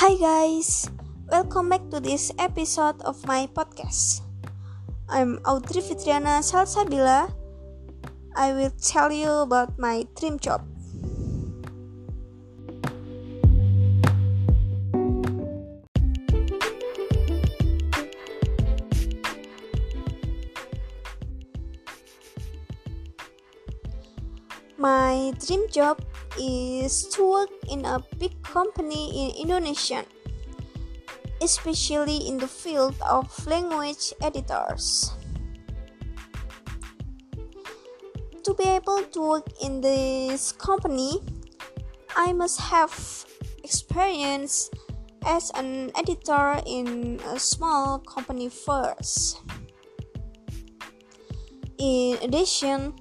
Hi guys, welcome back to this episode of my podcast. I'm Audrey Fitriana Salsabila. I will tell you about my dream job. My dream job is to work in a big company in Indonesia, especially in the field of language editors. To be able to work in this company, I must have experience as an editor in a small company first. In addition,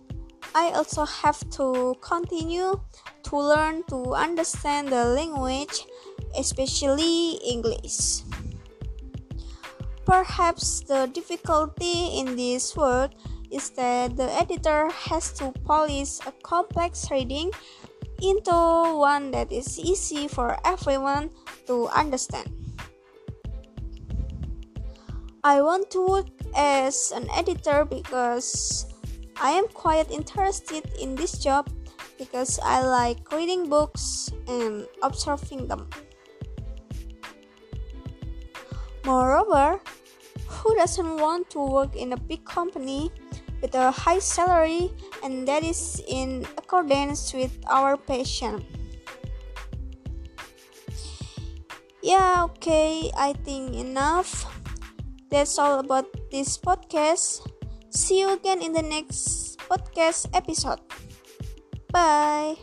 I also have to continue to learn to understand the language, especially English. Perhaps the difficulty in this work is that the editor has to polish a complex reading into one that is easy for everyone to understand. I want to work as an editor because I am quite interested in this job because I like reading books and observing them. Moreover, who doesn't want to work in a big company with a high salary and that is in accordance with our passion? Yeah, okay, I think enough. That's all about this podcast. See you again in the next podcast episode. Bye.